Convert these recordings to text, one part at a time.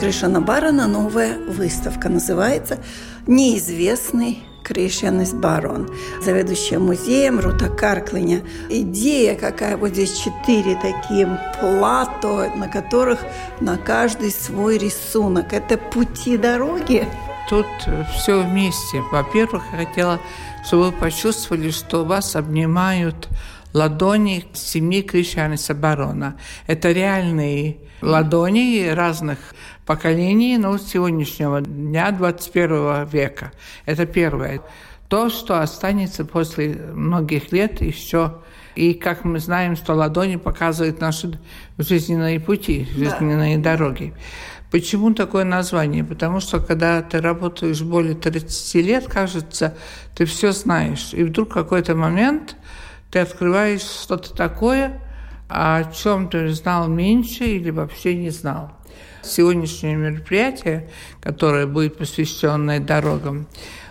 Кришана Барона новая выставка называется «Неизвестный Кришьянес Барон, заведующая музеем Рута Карклиня. Идея какая, вот здесь четыре такие плато, на которых на каждый свой рисунок. Это пути дороги. Тут все вместе. Во-первых, я хотела, чтобы вы почувствовали, что вас обнимают ладони семьи Кришьяниса Барона. Это реальные ладони разных поколений, но сегодняшнего дня 21 века. Это первое. То, что останется после многих лет еще и как мы знаем, что ладони показывают наши жизненные пути, жизненные да. дороги. Почему такое название? Потому что когда ты работаешь более 30 лет, кажется, ты все знаешь. И вдруг какой-то момент ты открываешь что-то такое, о чем ты знал меньше или вообще не знал. Сегодняшнее мероприятие, которое будет посвященное дорогам,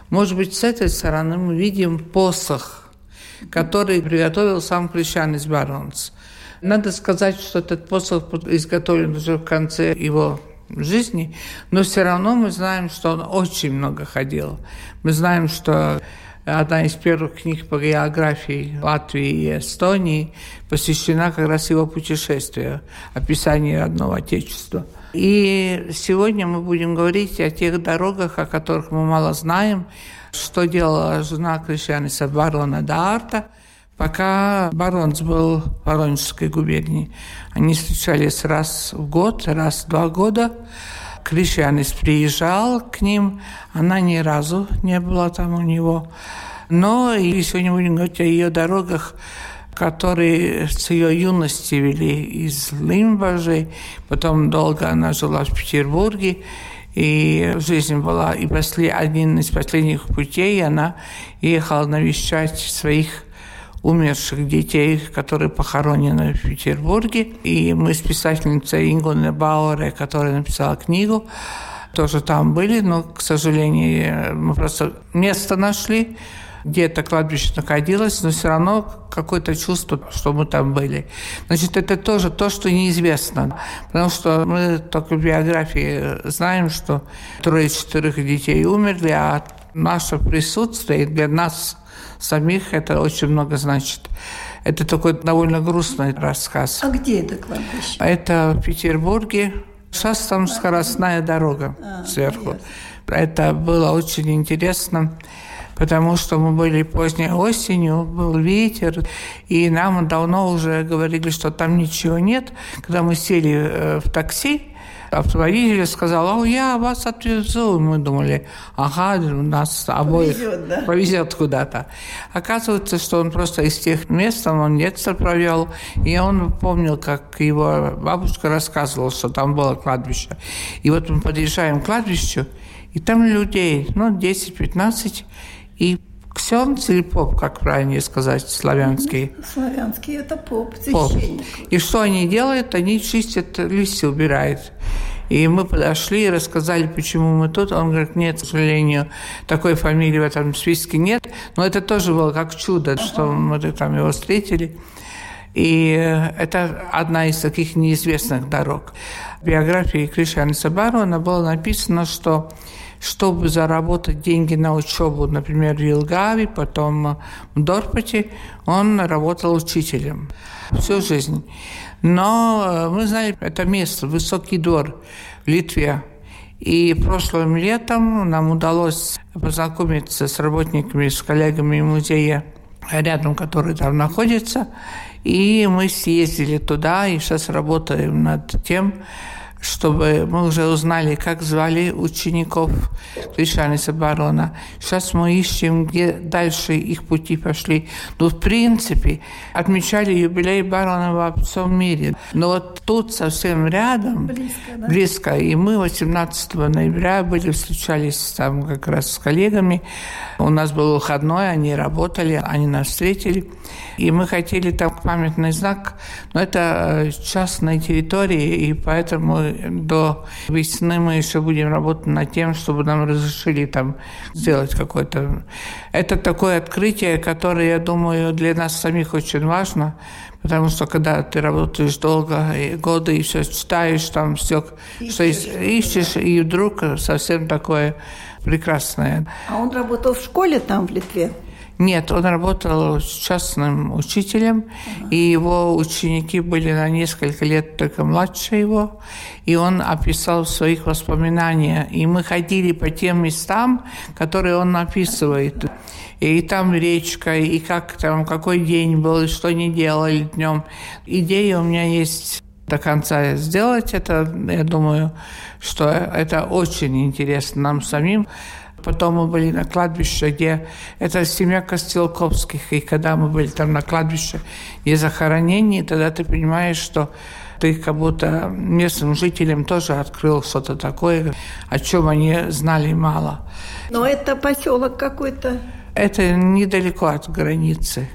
может быть, с этой стороны мы видим посох, который приготовил сам Кришан из Баронс. Надо сказать, что этот посох изготовлен уже в конце его жизни, но все равно мы знаем, что он очень много ходил. Мы знаем, что одна из первых книг по географии Латвии и Эстонии посвящена как раз его путешествию, описанию родного Отечества. И сегодня мы будем говорить о тех дорогах, о которых мы мало знаем, что делала жена Кришьяниса барона Даарта, пока Баронс был в Воронежской губернии. Они встречались раз в год, раз в два года. Кришьянис приезжал к ним, она ни разу не была там у него. Но и сегодня будем говорить о ее дорогах, которые с ее юности вели из Лимбажи. Потом долго она жила в Петербурге. И жизнь была и после, один из последних путей она ехала навещать своих умерших детей, которые похоронены в Петербурге. И мы с писательницей Ингуной Бауэре, которая написала книгу, тоже там были, но, к сожалению, мы просто место нашли, где это кладбище находилось, но все равно какое-то чувство, что мы там были. Значит, это тоже то, что неизвестно. Потому что мы только в биографии знаем, что трое-четырех детей умерли, а наше присутствие для нас самих это очень много значит. Это такой довольно грустный рассказ. А где это кладбище? Это в Петербурге. Сейчас там скоростная дорога а, сверху. Ясно. Это было очень интересно потому что мы были поздней осенью, был ветер, и нам давно уже говорили, что там ничего нет. Когда мы сели э, в такси, автоводитель сказал, о, я вас отвезу. Мы думали, ага, нас обоих повезет, да? повезет куда-то. Оказывается, что он просто из тех мест, он детство провел, и он помнил, как его бабушка рассказывала, что там было кладбище. И вот мы подъезжаем к кладбищу, и там людей, ну, 10-15, и ксенц или поп, как правильнее сказать, славянский? Славянский – это поп, поп. И что они делают? Они чистят листья, убирают. И мы подошли и рассказали, почему мы тут. Он говорит, нет, к сожалению, такой фамилии в этом списке нет. Но это тоже было как чудо, ага. что мы там его встретили. И это одна из таких неизвестных дорог. В биографии Кришана Сабарона было написано, что чтобы заработать деньги на учебу, например, в Елгаве, потом в Дорпоте, он работал учителем всю жизнь. Но э, мы знали это место, Высокий двор в Литве. И прошлым летом нам удалось познакомиться с работниками, с коллегами музея рядом, который там находится. И мы съездили туда, и сейчас работаем над тем, чтобы мы уже узнали, как звали учеников Кришаниса Барона. Сейчас мы ищем, где дальше их пути пошли. Но, в принципе, отмечали юбилей Барона во всем мире. Но вот тут совсем рядом, близко, да? близко. И мы 18 ноября были, встречались там как раз с коллегами. У нас был выходной, они работали, они нас встретили. И мы хотели там памятный знак, но это э, частная территория, и поэтому до весны мы еще будем работать над тем, чтобы нам разрешили там сделать какое-то... Это такое открытие, которое, я думаю, для нас самих очень важно, потому что когда ты работаешь долго, и годы, и все читаешь, там все, ищешь, что ищешь, и вдруг совсем такое прекрасное. А он работал в школе там, в Литве? Нет, он работал частным учителем, и его ученики были на несколько лет только младше его, и он описал в своих воспоминаниях. И мы ходили по тем местам, которые он описывает. И там речка, и как там, какой день был, и что не делали днем. Идея у меня есть до конца сделать это. Я думаю, что это очень интересно нам самим. Потом мы были на кладбище, где это семья Костелковских, и когда мы были там на кладбище и захоронении, тогда ты понимаешь, что ты как будто местным жителям тоже открыл что-то такое, о чем они знали мало. Но это поселок какой-то? Это недалеко от границы.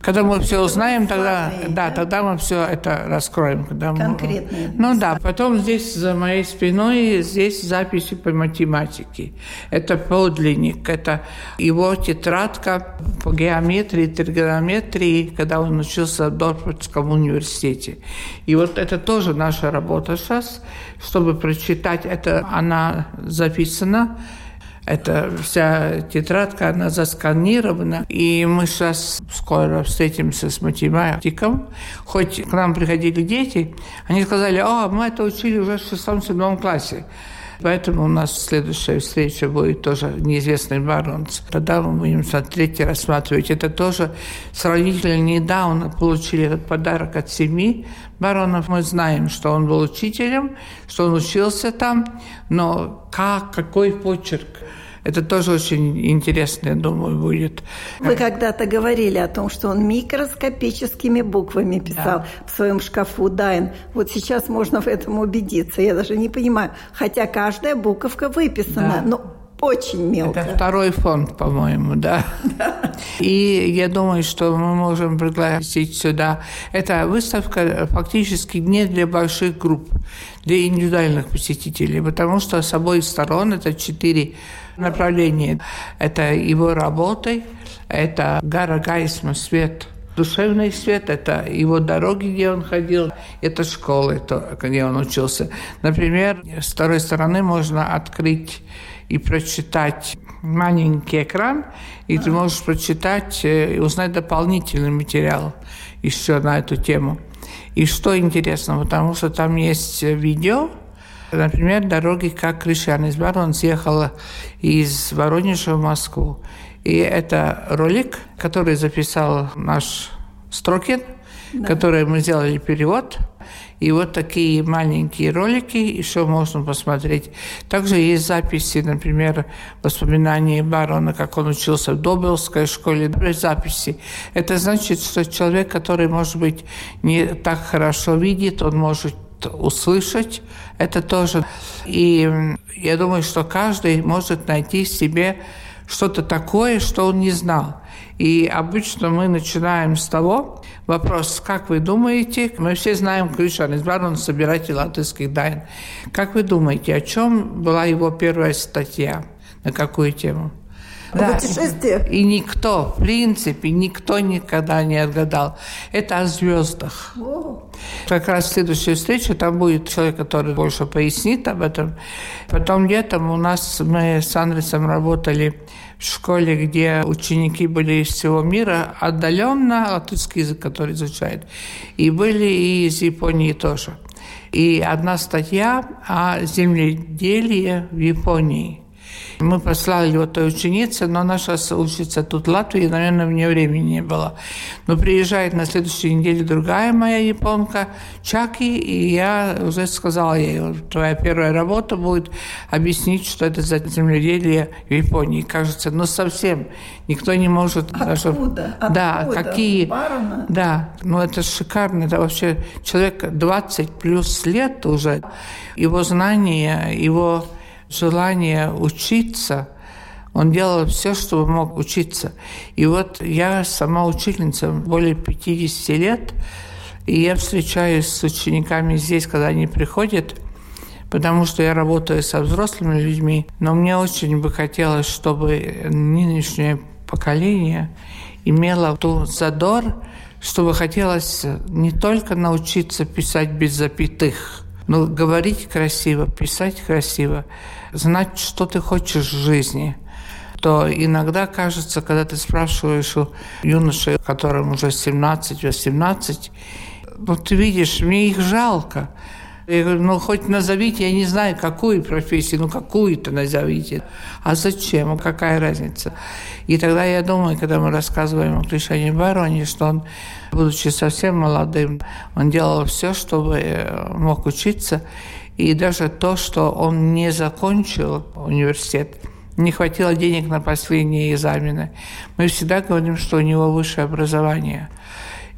Когда мы все узнаем, тогда, да, тогда мы все это раскроем. Когда Конкретные. Мы, ну да, потом здесь за моей спиной здесь записи по математике. Это подлинник, это его тетрадка по геометрии, тригонометрии, когда он учился в Дорфордском университете. И вот это тоже наша работа сейчас, чтобы прочитать это, она записана эта вся тетрадка, она засканирована. И мы сейчас скоро встретимся с математиком. Хоть к нам приходили дети, они сказали, а, мы это учили уже в шестом-седьмом классе. Поэтому у нас следующая встреча будет тоже неизвестный баронс. Тогда мы будем смотреть и рассматривать. Это тоже сравнительно недавно получили этот подарок от семьи баронов. Мы знаем, что он был учителем, что он учился там, но как, какой почерк, это тоже очень интересно, я думаю, будет. Вы когда-то говорили о том, что он микроскопическими буквами писал да. в своем шкафу Дайн. Вот сейчас можно в этом убедиться. Я даже не понимаю. Хотя каждая буковка выписана. Да. Но очень мелко. Это второй фонд, по-моему, да. И я думаю, что мы можем пригласить сюда. Эта выставка фактически не для больших групп, для индивидуальных посетителей, потому что с обоих сторон это четыре направления. Это его работы, это гора Гайсма, свет душевный свет, это его дороги, где он ходил, это школы, где он учился. Например, с второй стороны можно открыть и прочитать маленький экран, и ты можешь прочитать э, и узнать дополнительный материал еще на эту тему. И что интересно, потому что там есть видео, например, дороги, как Кришан из Барон съехал из Воронежа в Москву. И это ролик, который записал наш Строкин, да. который мы сделали перевод. И вот такие маленькие ролики еще можно посмотреть. Также есть записи, например, воспоминания барона, как он учился в Добелской школе. Записи. Это значит, что человек, который, может быть, не так хорошо видит, он может услышать это тоже. И я думаю, что каждый может найти в себе что-то такое, что он не знал. И обычно мы начинаем с того, вопрос, как вы думаете, мы все знаем Кришан из он собиратель латышских дайн. Как вы думаете, о чем была его первая статья, на какую тему? Да. Путешествие. И никто, в принципе, никто никогда не отгадал. Это о звездах. О. Как раз следующая встреча, там будет человек, который больше пояснит об этом. Потом летом у нас мы с Андресом работали в школе, где ученики были из всего мира, отдаленно латышский язык, который изучают, и были и из Японии тоже. И одна статья о земледелии в Японии – Мы послали его той ученице, но сейчас учится тут в Латвии, и, наверное, у нее времени не было. Но приезжает на следующей неделе другая моя японка, Чаки, и я уже сказала ей, твоя первая работа будет объяснить, что это за земледелие в Японии. Кажется, ну совсем никто не может... Откуда? Даже... Откуда? Да, какие... Барона? Да, ну это шикарно. Это вообще человек 20 плюс лет уже. Его знания, его желание учиться, он делал все, чтобы мог учиться. И вот я сама учительница более 50 лет, и я встречаюсь с учениками здесь, когда они приходят, потому что я работаю со взрослыми людьми, но мне очень бы хотелось, чтобы нынешнее поколение имело ту задор, чтобы хотелось не только научиться писать без запятых, но говорить красиво, писать красиво, знать, что ты хочешь в жизни – то иногда кажется, когда ты спрашиваешь у юношей, которым уже 17-18, ну ты видишь, мне их жалко. Я говорю, ну хоть назовите, я не знаю, какую профессию, ну какую-то назовите. А зачем? Какая разница? И тогда я думаю, когда мы рассказываем о Кришане Бароне, что он, будучи совсем молодым, он делал все, чтобы э, мог учиться. И даже то, что он не закончил университет, не хватило денег на последние экзамены. Мы всегда говорим, что у него высшее образование –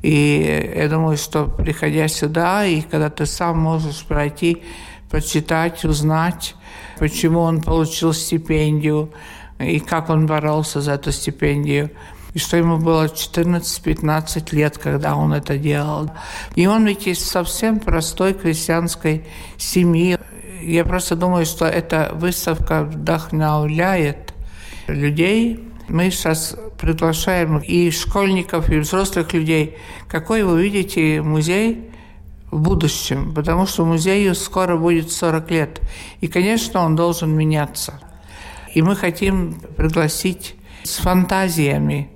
и я думаю, что приходя сюда, и когда ты сам можешь пройти, прочитать, узнать, почему он получил стипендию, и как он боролся за эту стипендию, и что ему было 14-15 лет, когда он это делал. И он ведь из совсем простой крестьянской семьи. Я просто думаю, что эта выставка вдохновляет людей, мы сейчас приглашаем и школьников, и взрослых людей. Какой вы видите музей в будущем? Потому что музею скоро будет 40 лет. И, конечно, он должен меняться. И мы хотим пригласить с фантазиями.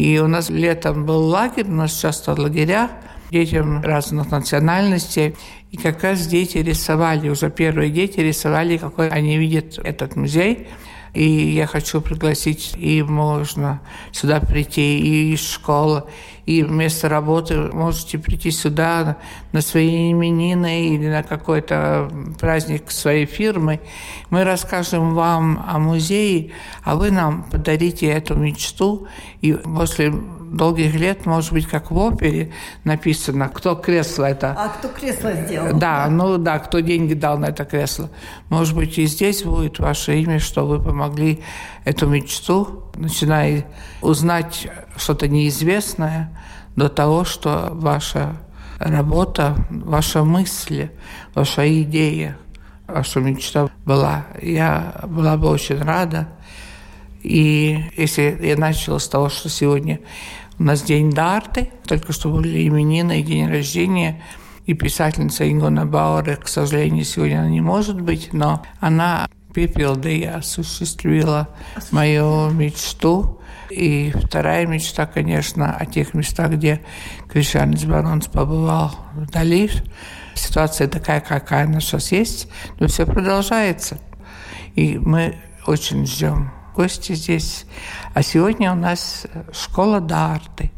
И у нас летом был лагерь, у нас часто лагеря детям разных национальностей. И как раз дети рисовали, уже первые дети рисовали, какой они видят этот музей – и я хочу пригласить, и можно сюда прийти, и из школы, и вместо работы можете прийти сюда на свои именины или на какой-то праздник своей фирмы. Мы расскажем вам о музее, а вы нам подарите эту мечту. И после долгих лет, может быть, как в опере написано, кто кресло это... А кто кресло сделал? Да, ну да, кто деньги дал на это кресло. Может быть, и здесь будет ваше имя, что вы помогли эту мечту, начиная узнать что-то неизвестное, до того, что ваша работа, ваша мысль, ваша идея, ваша мечта была. Я была бы очень рада. И если я начала с того, что сегодня у нас день Дарты, только что были именины и день рождения, и писательница Ингона Бауэр, к сожалению, сегодня она не может быть, но она пепел, да и осуществила мою мечту и вторая мечта, конечно, о тех местах, где Кришанец Баронс побывал вдали. Ситуация такая, какая она сейчас есть, но все продолжается. И мы очень ждем гости здесь. А сегодня у нас школа Дарты.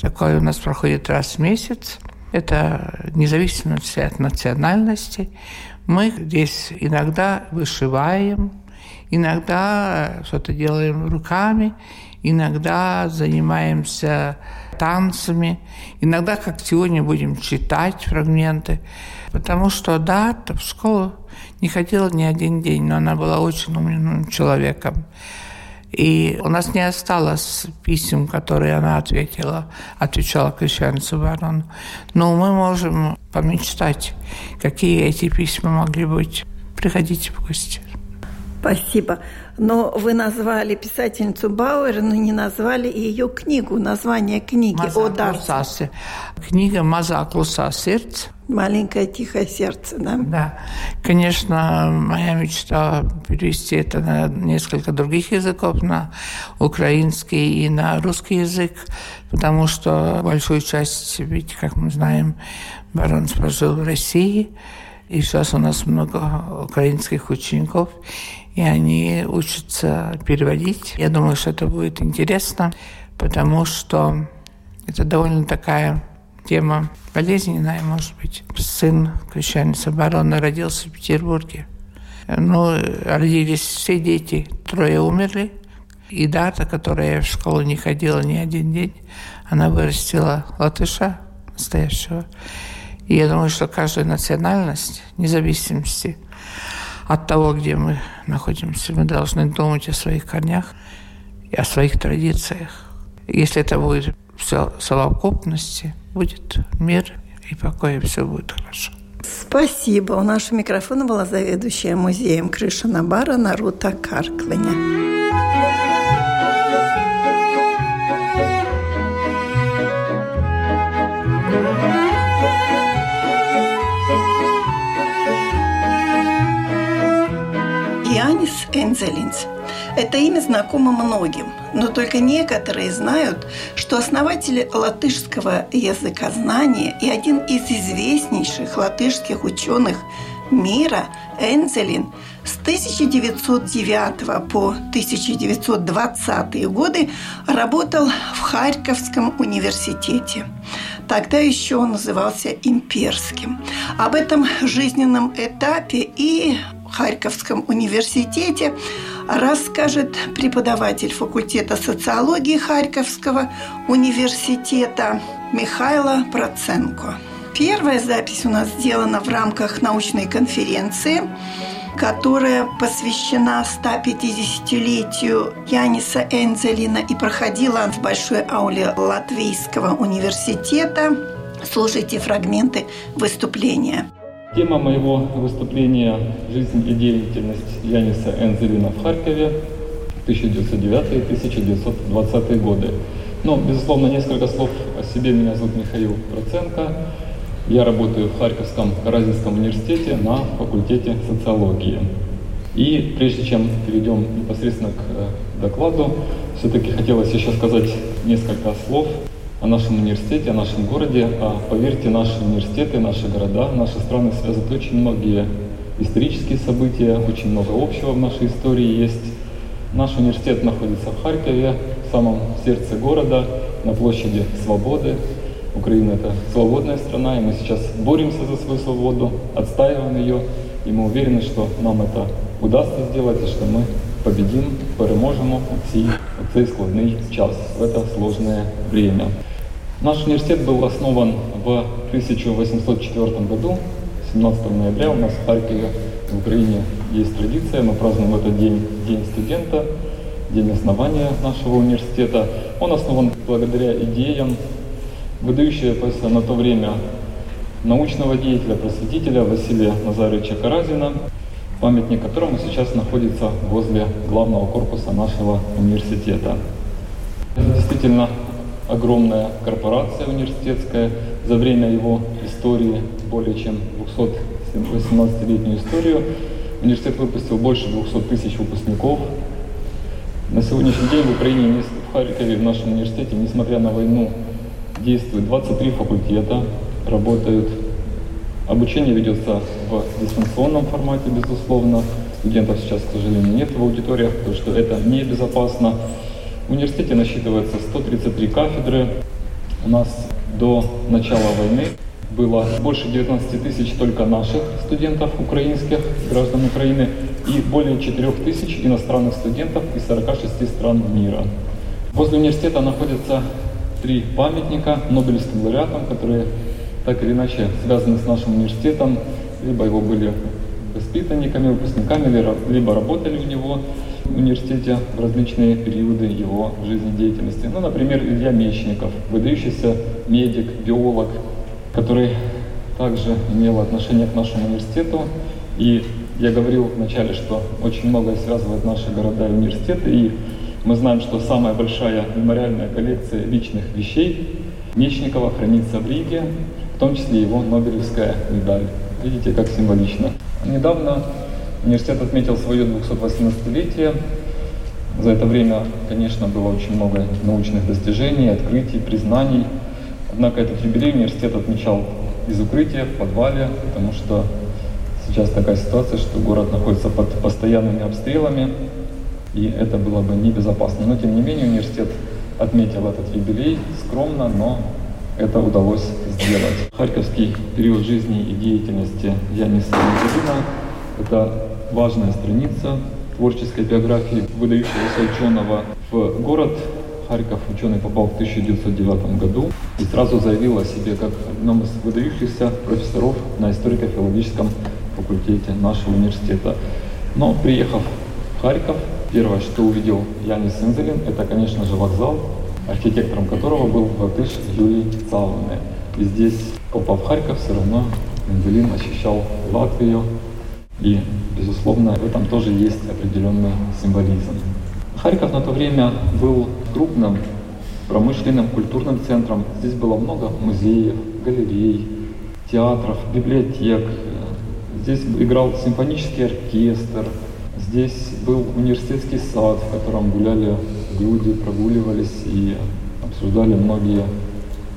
Такое у нас проходит раз в месяц. Это независимо от национальности. Мы здесь иногда вышиваем, Иногда что-то делаем руками, иногда занимаемся танцами, иногда, как сегодня, будем читать фрагменты. Потому что, да, в школу не ходила ни один день, но она была очень умным человеком. И у нас не осталось писем, которые она ответила, отвечала крещанице Барону. Но мы можем помечтать, какие эти письма могли быть. Приходите в гости. Спасибо. Но вы назвали писательницу Бауэр, но не назвали ее книгу, название книги о Дарсе. Книга «Маза клуса сердце». Маленькое тихое сердце, да? Да. Конечно, моя мечта перевести это на несколько других языков, на украинский и на русский язык, потому что большую часть, ведь, как мы знаем, Барон прожил в России, и сейчас у нас много украинских учеников. И они учатся переводить. Я думаю, что это будет интересно, потому что это довольно такая тема болезненная, может быть. Сын крещаница барона родился в Петербурге. Ну, родились все дети, трое умерли. И дата, которая в школу не ходила ни один день, она вырастила латыша настоящего. И я думаю, что каждая национальность, независимости от того, где мы находимся, мы должны думать о своих корнях и о своих традициях. Если это будет все совокупности, будет мир и покой, и все будет хорошо. Спасибо. У нашего микрофона была заведующая музеем Крыша Набара Нарута Карклиня. Энзелинс. Это имя знакомо многим, но только некоторые знают, что основатель латышского языкознания и один из известнейших латышских ученых мира Энзелин с 1909 по 1920 годы работал в Харьковском университете. Тогда еще он назывался имперским. Об этом жизненном этапе и Харьковском университете расскажет преподаватель факультета социологии Харьковского университета Михайло Проценко. Первая запись у нас сделана в рамках научной конференции, которая посвящена 150-летию Яниса Энзелина и проходила в большой ауле Латвийского университета. Слушайте фрагменты выступления. Тема моего выступления «Жизнь и деятельность Яниса Энзелина в Харькове 1909-1920 годы». Но, безусловно, несколько слов о себе. Меня зовут Михаил Проценко. Я работаю в Харьковском Каразинском университете на факультете социологии. И прежде чем перейдем непосредственно к э, докладу, все-таки хотелось еще сказать несколько слов о нашем университете, о нашем городе. А поверьте, наши университеты, наши города, наши страны связывают очень многие исторические события, очень много общего в нашей истории есть. Наш университет находится в Харькове, в самом сердце города, на площади Свободы. Украина – это свободная страна, и мы сейчас боремся за свою свободу, отстаиваем ее, и мы уверены, что нам это удастся сделать, и что мы победим, переможемо цей, цей складний час, в это сложное время. Наш университет был основан в 1804 году, 17 ноября. У нас в Харькове, в Украине есть традиция, мы празднуем этот день, День студента, день основания нашего университета. Он основан благодаря идеям выдающегося на то время научного деятеля, просветителя Василия Назаровича Каразина, памятник которому сейчас находится возле главного корпуса нашего университета. Действительно, огромная корпорация университетская. За время его истории, более чем 218-летнюю историю, университет выпустил больше 200 тысяч выпускников. На сегодняшний день в Украине, в Харькове, в нашем университете, несмотря на войну, действует 23 факультета, работают. Обучение ведется в дистанционном формате, безусловно. Студентов сейчас, к сожалению, нет в аудиториях, потому что это небезопасно. В университете насчитывается 133 кафедры. У нас до начала войны было больше 19 тысяч только наших студентов украинских, граждан Украины, и более 4 тысяч иностранных студентов из 46 стран мира. Возле университета находятся три памятника Нобелевским лауреатам, которые так или иначе связаны с нашим университетом, либо его были воспитанниками, выпускниками, либо работали у него университете в различные периоды его жизнедеятельности. Ну, например, Илья Мечников, выдающийся медик, биолог, который также имел отношение к нашему университету. И я говорил вначале, что очень многое связывает наши города и университеты, и мы знаем, что самая большая мемориальная коллекция личных вещей Мечникова хранится в Риге, в том числе его Нобелевская медаль. Видите, как символично. Недавно Университет отметил свое 218-летие. За это время, конечно, было очень много научных достижений, открытий, признаний. Однако этот юбилей университет отмечал из укрытия, в подвале, потому что, сейчас такая ситуация, что город находится под постоянными обстрелами, и это было бы небезопасно. Но тем не менее университет отметил этот юбилей скромно, но это удалось сделать. Харьковский период жизни и деятельности Яниса Мазарина – это важная страница творческой биографии выдающегося ученого в город. Харьков ученый попал в 1909 году и сразу заявил о себе как одном из выдающихся профессоров на историко-филологическом факультете нашего университета. Но приехав в Харьков, первое, что увидел Янис Инзелин, это, конечно же, вокзал, архитектором которого был латыш Юрий Цауне. И здесь, попав в Харьков, все равно Менделин ощущал Латвию, и, безусловно, в этом тоже есть определенный символизм. Харьков на то время был крупным промышленным культурным центром. Здесь было много музеев, галерей, театров, библиотек. Здесь играл симфонический оркестр. Здесь был университетский сад, в котором гуляли люди, прогуливались и обсуждали многие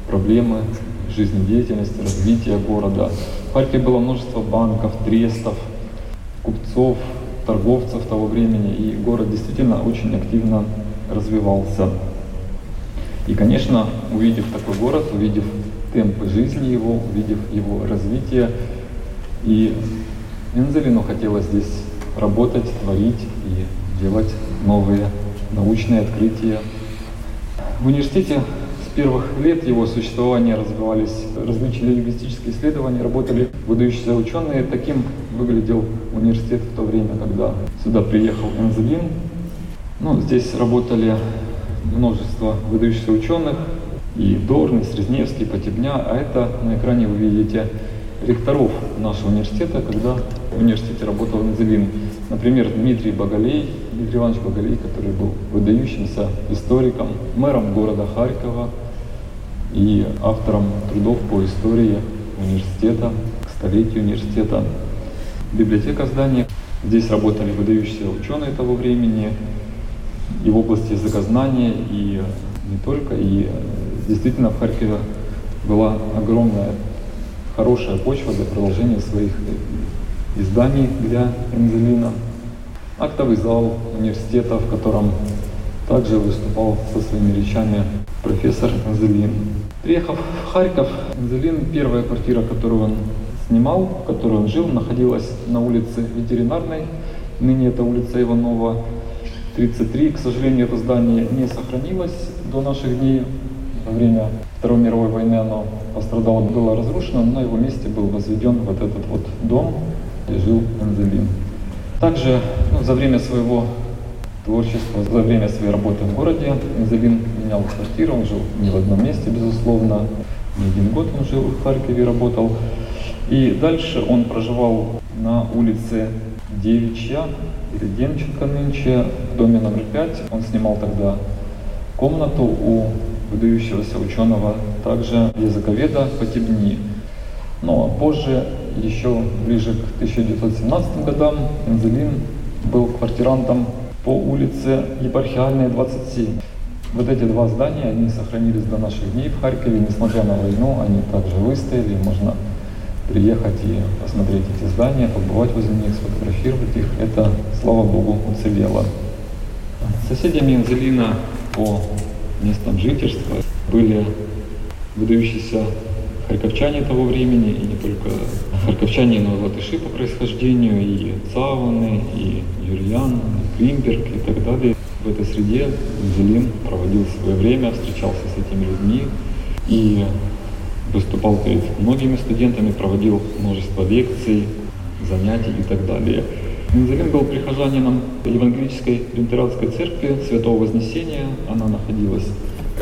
проблемы жизнедеятельности, развития города. В Харькове было множество банков, трестов, купцов, торговцев того времени, и город действительно очень активно развивался. И, конечно, увидев такой город, увидев темпы жизни его, увидев его развитие, и Энзелину хотелось здесь работать, творить и делать новые научные открытия. В университете с первых лет его существования развивались различные лингвистические исследования, работали выдающиеся ученые. Таким выглядел университет в то время, когда сюда приехал Энзелин. Ну, здесь работали множество выдающихся ученых, и Дорн, и Срезневский, Потебня, а это на экране вы видите ректоров нашего университета, когда в университете работал Энзелин. Например, Дмитрий Боголей, Дмитрий Иванович Боголей, который был выдающимся историком, мэром города Харькова и автором трудов по истории университета, к столетию университета. Библиотека здания. Здесь работали выдающиеся ученые того времени и в области языкознания, и не только. И действительно в Харькове была огромная, хорошая почва для продолжения своих изданий для Энзелина. Актовый зал университета, в котором также выступал со своими речами профессор Энзелин. Приехав в Харьков, Энзелин, первая квартира, которую он снимал, в которой он жил, находилась на улице Ветеринарной. Ныне это улица Иванова, 33. К сожалению, это здание не сохранилось до наших дней. Во время Второй мировой войны оно пострадало, было разрушено, но на его месте был возведен вот этот вот дом, где жил Энзелин. Также ну, за время своего творчества, за время своей работы в городе Энзелин менял квартиру, он жил не в одном месте, безусловно. Не один год он жил в Харькове, работал. И дальше он проживал на улице Девичья, или Демченко нынче, в доме номер 5. Он снимал тогда комнату у выдающегося ученого, также языковеда Потебни. Но позже, еще ближе к 1917 годам, Энзелин был квартирантом по улице Епархиальная, 27. Вот эти два здания, они сохранились до наших дней в Харькове, несмотря на войну, они также выстояли, можно приехать и посмотреть эти здания, побывать возле них, сфотографировать их. Это, слава Богу, уцелело. Соседями Энзелина по местам жительства были выдающиеся харьковчане того времени, и не только харьковчане, но и латыши по происхождению, и Цаваны, и Юрьян, и Кримберг и так далее. В этой среде Зелин проводил свое время, встречался с этими людьми и выступал перед многими студентами, проводил множество лекций, занятий и так далее. Мензелин был прихожанином Евангелической лютеранской церкви Святого Вознесения. Она находилась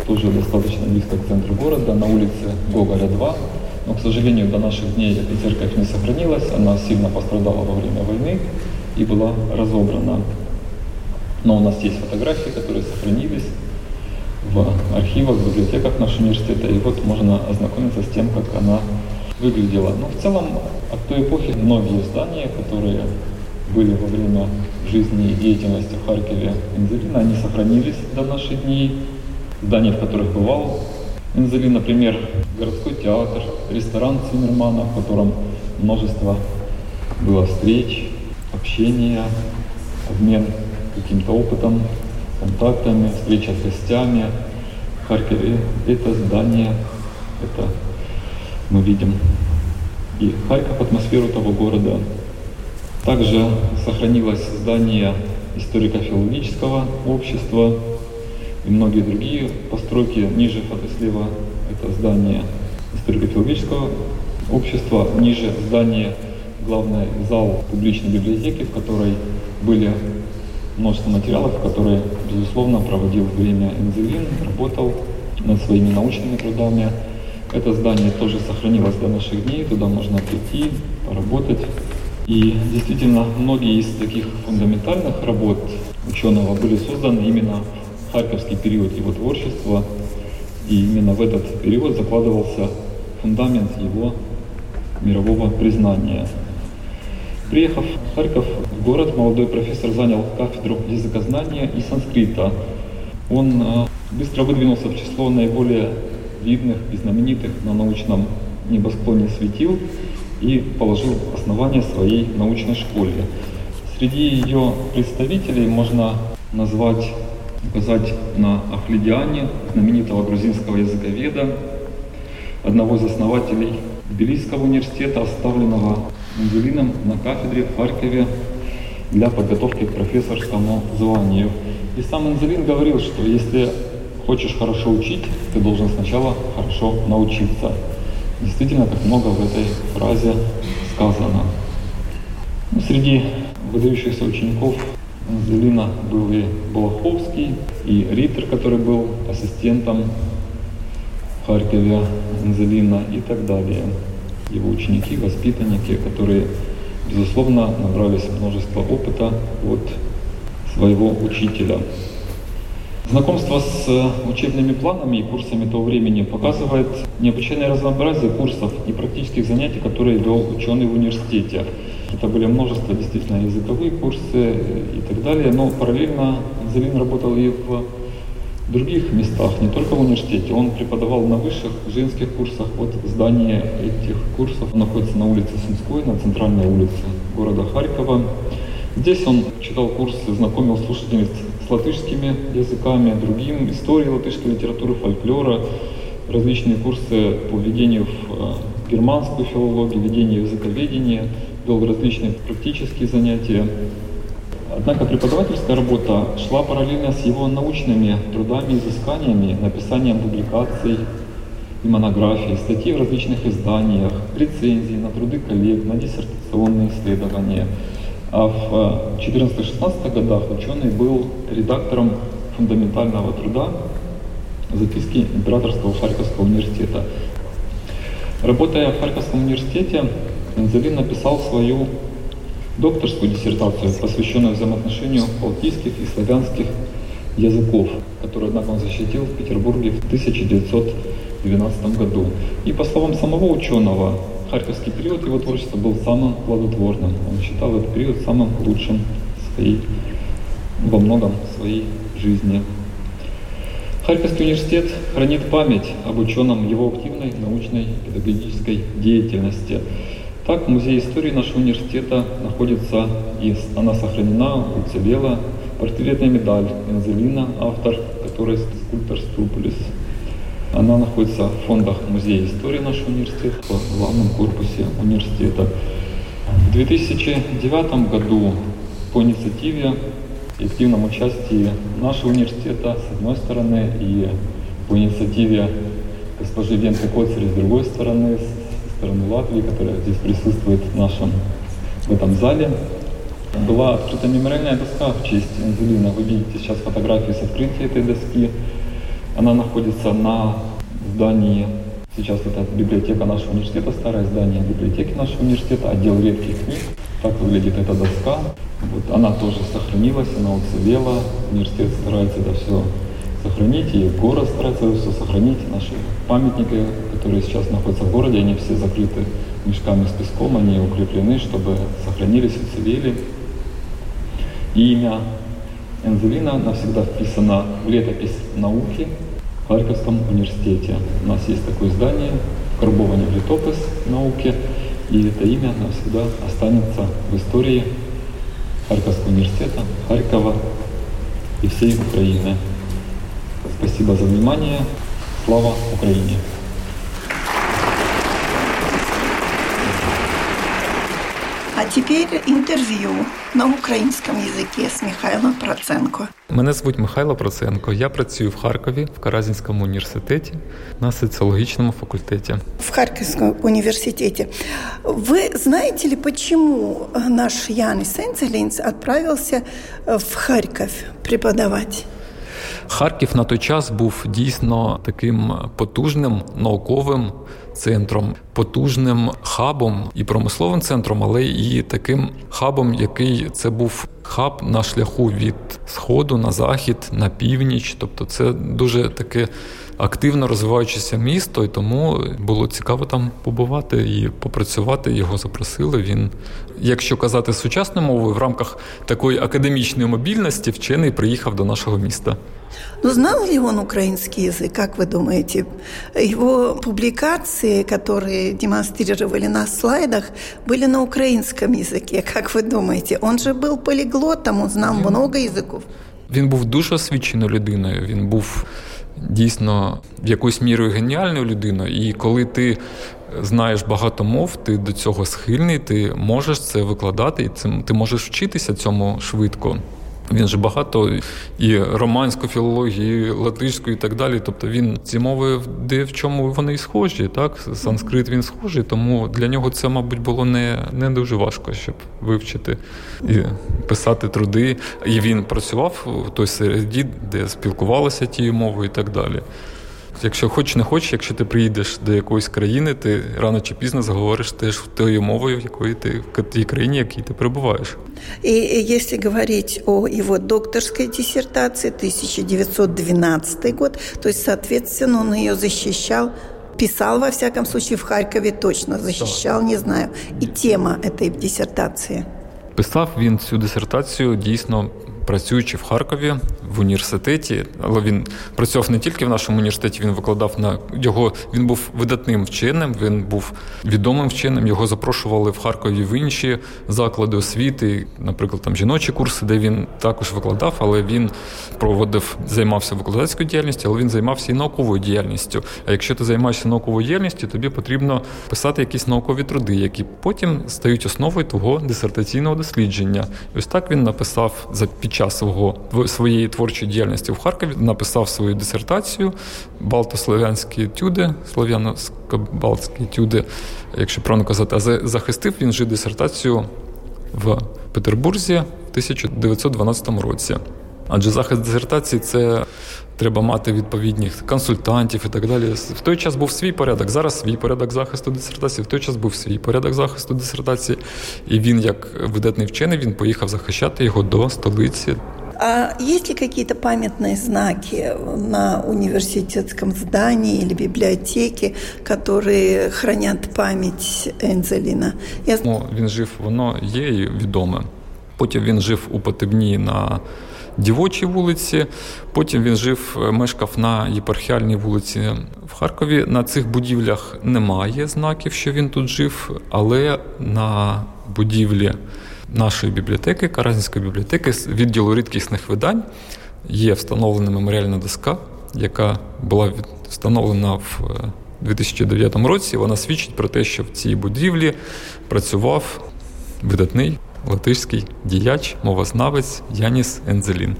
тоже достаточно близко к центру города, на улице Гоголя 2. Но, к сожалению, до наших дней эта церковь не сохранилась. Она сильно пострадала во время войны и была разобрана. Но у нас есть фотографии, которые сохранились в архивах, в библиотеках нашего университета. И вот можно ознакомиться с тем, как она выглядела. Но в целом от той эпохи многие здания, которые были во время жизни и деятельности в Харькове Инзелина, они сохранились до наших дней. Здания, в которых бывал Инзелин, например, городской театр, ресторан Циммермана, в котором множество было встреч, общение, обмен каким-то опытом, контактами, встреча с гостями. В это здание, это мы видим и Харьков, атмосферу того города. Также сохранилось здание историко-филологического общества и многие другие постройки. Ниже фото слева это здание историко-филологического общества, ниже здание главный зал публичной библиотеки, в которой были множество материалов, которые, безусловно, проводил время Энзелин, работал над своими научными трудами. Это здание тоже сохранилось до наших дней, туда можно прийти, поработать. И действительно, многие из таких фундаментальных работ ученого были созданы именно в харьковский период его творчества, и именно в этот период закладывался фундамент его мирового признания. Приехав в Харьков, в город, молодой профессор занял кафедру языкознания и санскрита. Он э, быстро выдвинулся в число наиболее видных и знаменитых на научном небосклоне светил и положил основание своей научной школе. Среди ее представителей можно назвать, указать на Ахлидиане, знаменитого грузинского языковеда, одного из основателей Тбилисского университета, оставленного Ангелином на кафедре в Харькове для подготовки к профессорскому званию. И сам Анзелин говорил, что если хочешь хорошо учить, ты должен сначала хорошо научиться. Действительно, так много в этой фразе сказано. Ну, среди выдающихся учеников Анзелина был и Балаховский, и Риттер, который был ассистентом в Харькове Анзелина и так далее его ученики, воспитанники, которые, безусловно, набрались множество опыта от своего учителя. Знакомство с учебными планами и курсами того времени показывает необычайное разнообразие курсов и практических занятий, которые вел ученый в университете. Это были множество действительно языковые курсы и так далее, но параллельно Зелин работал и в в других местах, не только в университете. Он преподавал на высших женских курсах. Вот здание этих курсов находится на улице Сумской, на центральной улице города Харькова. Здесь он читал курсы, знакомил слушателей с латышскими языками, другим, истории латышской литературы, фольклора, различные курсы по введению в э, германскую филологию, введению языковедения, вел различные практические занятия. Однако преподавательская работа шла параллельно с его научными трудами, изысканиями, написанием публикаций и монографий, статей в различных изданиях, рецензий на труды коллег, на диссертационные исследования. А в 14-16 годах ученый был редактором фундаментального труда записки Императорского Харьковского университета. Работая в Харьковском университете, Энзелин написал свою докторскую диссертацию, посвященную взаимоотношению балтийских и славянских языков, которую, однако, он защитил в Петербурге в 1912 году. И по словам самого ученого, харьковский период его творчества был самым плодотворным. Он считал этот период самым лучшим своей, во многом своей жизни. Харьковский университет хранит память об ученом его активной научной педагогической деятельности. Так, в Музее истории нашего университета находится, и она сохранена, уцелела, портретная медаль Энзелина, автор которой скульптор Струполис. Она находится в фондах Музея истории нашего университета, в главном корпусе университета. В 2009 году по инициативе и активном участии нашего университета, с одной стороны, и по инициативе госпожи Венты Коцери, с другой стороны, стороны Латвии, которая здесь присутствует в нашем в этом зале. Была открыта мемориальная доска в честь Энзелина. Вы видите сейчас фотографии с открытия этой доски. Она находится на здании, сейчас это библиотека нашего университета, старое здание библиотеки нашего университета, отдел редких книг. Так выглядит эта доска. Вот она тоже сохранилась, она уцелела. Университет старается это все сохранить, и город старается это все сохранить. Наши памятники, которые сейчас находятся в городе, они все закрыты мешками с песком, они укреплены, чтобы сохранились, уцелели. И имя Энзелина навсегда вписано в летопись науки в Харьковском университете. У нас есть такое здание, карбование в летопись науки. и это имя навсегда останется в истории Харьковского университета, Харькова и всей Украины. Спасибо за внимание. Слава Украине! Теперь интервью на українському язикі з Михайлом Проценко. Мене звуть Михайло Проценко. Я працюю в Харкові в Каразінському університеті на соціологічному факультеті. В Харьковском университете. Вы знаете ли, почему наш Янис Энцелинц отправился в Харьков преподавать? Харків на той час був дійсно таким потужним науковим центром, потужним хабом і промисловим центром, але і таким хабом, який це був хаб на шляху від сходу на захід, на північ. Тобто, це дуже таке. Активно розвиваючеся місто, і тому було цікаво там побувати і попрацювати. Його запросили. Він, якщо казати сучасною мовою, в рамках такої академічної мобільності вчений приїхав до нашого міста. Ну, знал ли он украинский язык, как вы думаете? Его публикации, которые демонстрировали на слайдах, были на украинском языке, как вы думаете? Он же был полиглотом, он знал много языков. Він був дуже освіченою людиною. Він був дійсно якоюсь мірою геніальною людиною. І коли ти знаєш багато мов, ти до цього схильний, ти можеш це викладати, і цим ти можеш вчитися цьому швидко. Він же багато і романську філологію, і латишську, і так далі. Тобто він ці мови, де в чому вони і схожі, так санскрит він схожий, тому для нього це, мабуть, було не не дуже важко, щоб вивчити і писати труди. І він працював в той середі, де спілкувалися тією мовою, і так далі. Якщо хоч не хочеш, якщо ти приїдеш до якоїсь країни, ти рано чи пізно заговориш теж тою мовою, якої ти в тій країні, в якій ти перебуваєш. И если говорить о его докторской диссертации 1912 год, то есть, соответственно, он ее защищал писал, во всяком случае, в Харькове точно защищал, не знаю. И тема этой диссертации. Писав він цю дисертацію дійсно працюючи в Харкові в університеті, але він працював не тільки в нашому університеті, він викладав на його. Він був видатним вченим, він був відомим вченим. Його запрошували в Харкові в інші заклади освіти, наприклад, там жіночі курси, де він також викладав, але він проводив, займався викладацькою діяльністю, але він займався і науковою діяльністю. А якщо ти займаєшся науковою діяльністю, тобі потрібно писати якісь наукові труди, які потім стають основою твого дисертаційного дослідження. І ось так він написав за під час свого своєї творчої діяльності в Харкові написав свою дисертацію Балтослов'янські тюди, слов'яно-балтські тюди, якщо правильно казати, а захистив він же дисертацію в Петербурзі в 1912 році. Адже захист дисертації це треба мати відповідних консультантів і так далі. В той час був свій порядок, зараз свій порядок захисту дисертації, в той час був свій порядок захисту дисертації. І він, як видатний вчений, він поїхав захищати його до столиці. А есть ли какие-то памятные знаки на университетском здании или библиотеке, которые хранят память Ензеліна? Я... Ну, він жив, воно є і відоме. Потім він жив у Потебні на Дівочій вулиці. Потім він жив, е, мешкав на єпархіальній вулиці в Харкові. На цих будівлях немає знаків, що він тут жив, але на будівлі нашої бібліотеки, Каразінської бібліотеки, відділу рідкісних видань, є встановлена меморіальна доска, яка була встановлена в 2009 е, році. Вона свідчить про те, що в цій будівлі працював видатний латишський діяч, мовознавець Яніс Ензелін.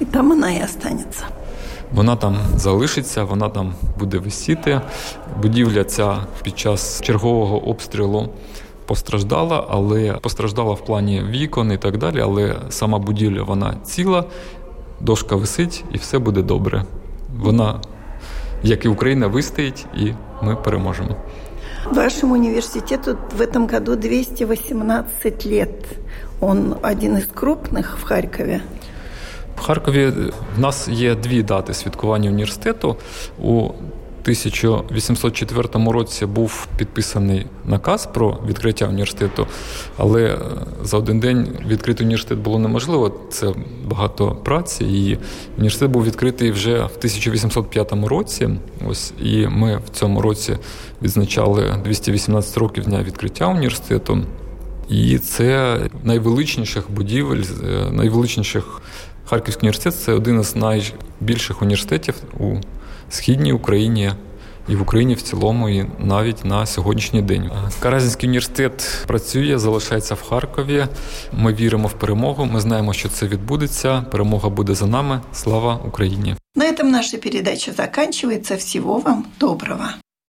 І там вона і останеться. Вона там залишиться, вона там буде висіти. Будівля ця під час чергового обстрілу постраждала, але постраждала в плані вікон і так далі. Але сама будівля вона ціла, дошка висить і все буде добре. Вона, як і Україна, вистоїть, і ми переможемо. Вашему университету в этом году 218 лет. Он один из крупных в Харькове. В Харкові в нас є дві дати святкування університету. У 1804 році був підписаний наказ про відкриття університету, але за один день відкрити університет було неможливо. Це багато праці, і університет був відкритий вже в 1805 році. Ось і ми в цьому році відзначали 218 років дня відкриття університету. І це найвеличніших будівель, е, найвеличніших Харківський університет це один із найбільших університетів у східній Україні. І в Україні в цілому, і навіть на сьогоднішній день Каразінський університет працює, залишається в Харкові. Ми віримо в перемогу. Ми знаємо, що це відбудеться. Перемога буде за нами. Слава Україні! На этом наша передача заканчивается. Всего вам доброго.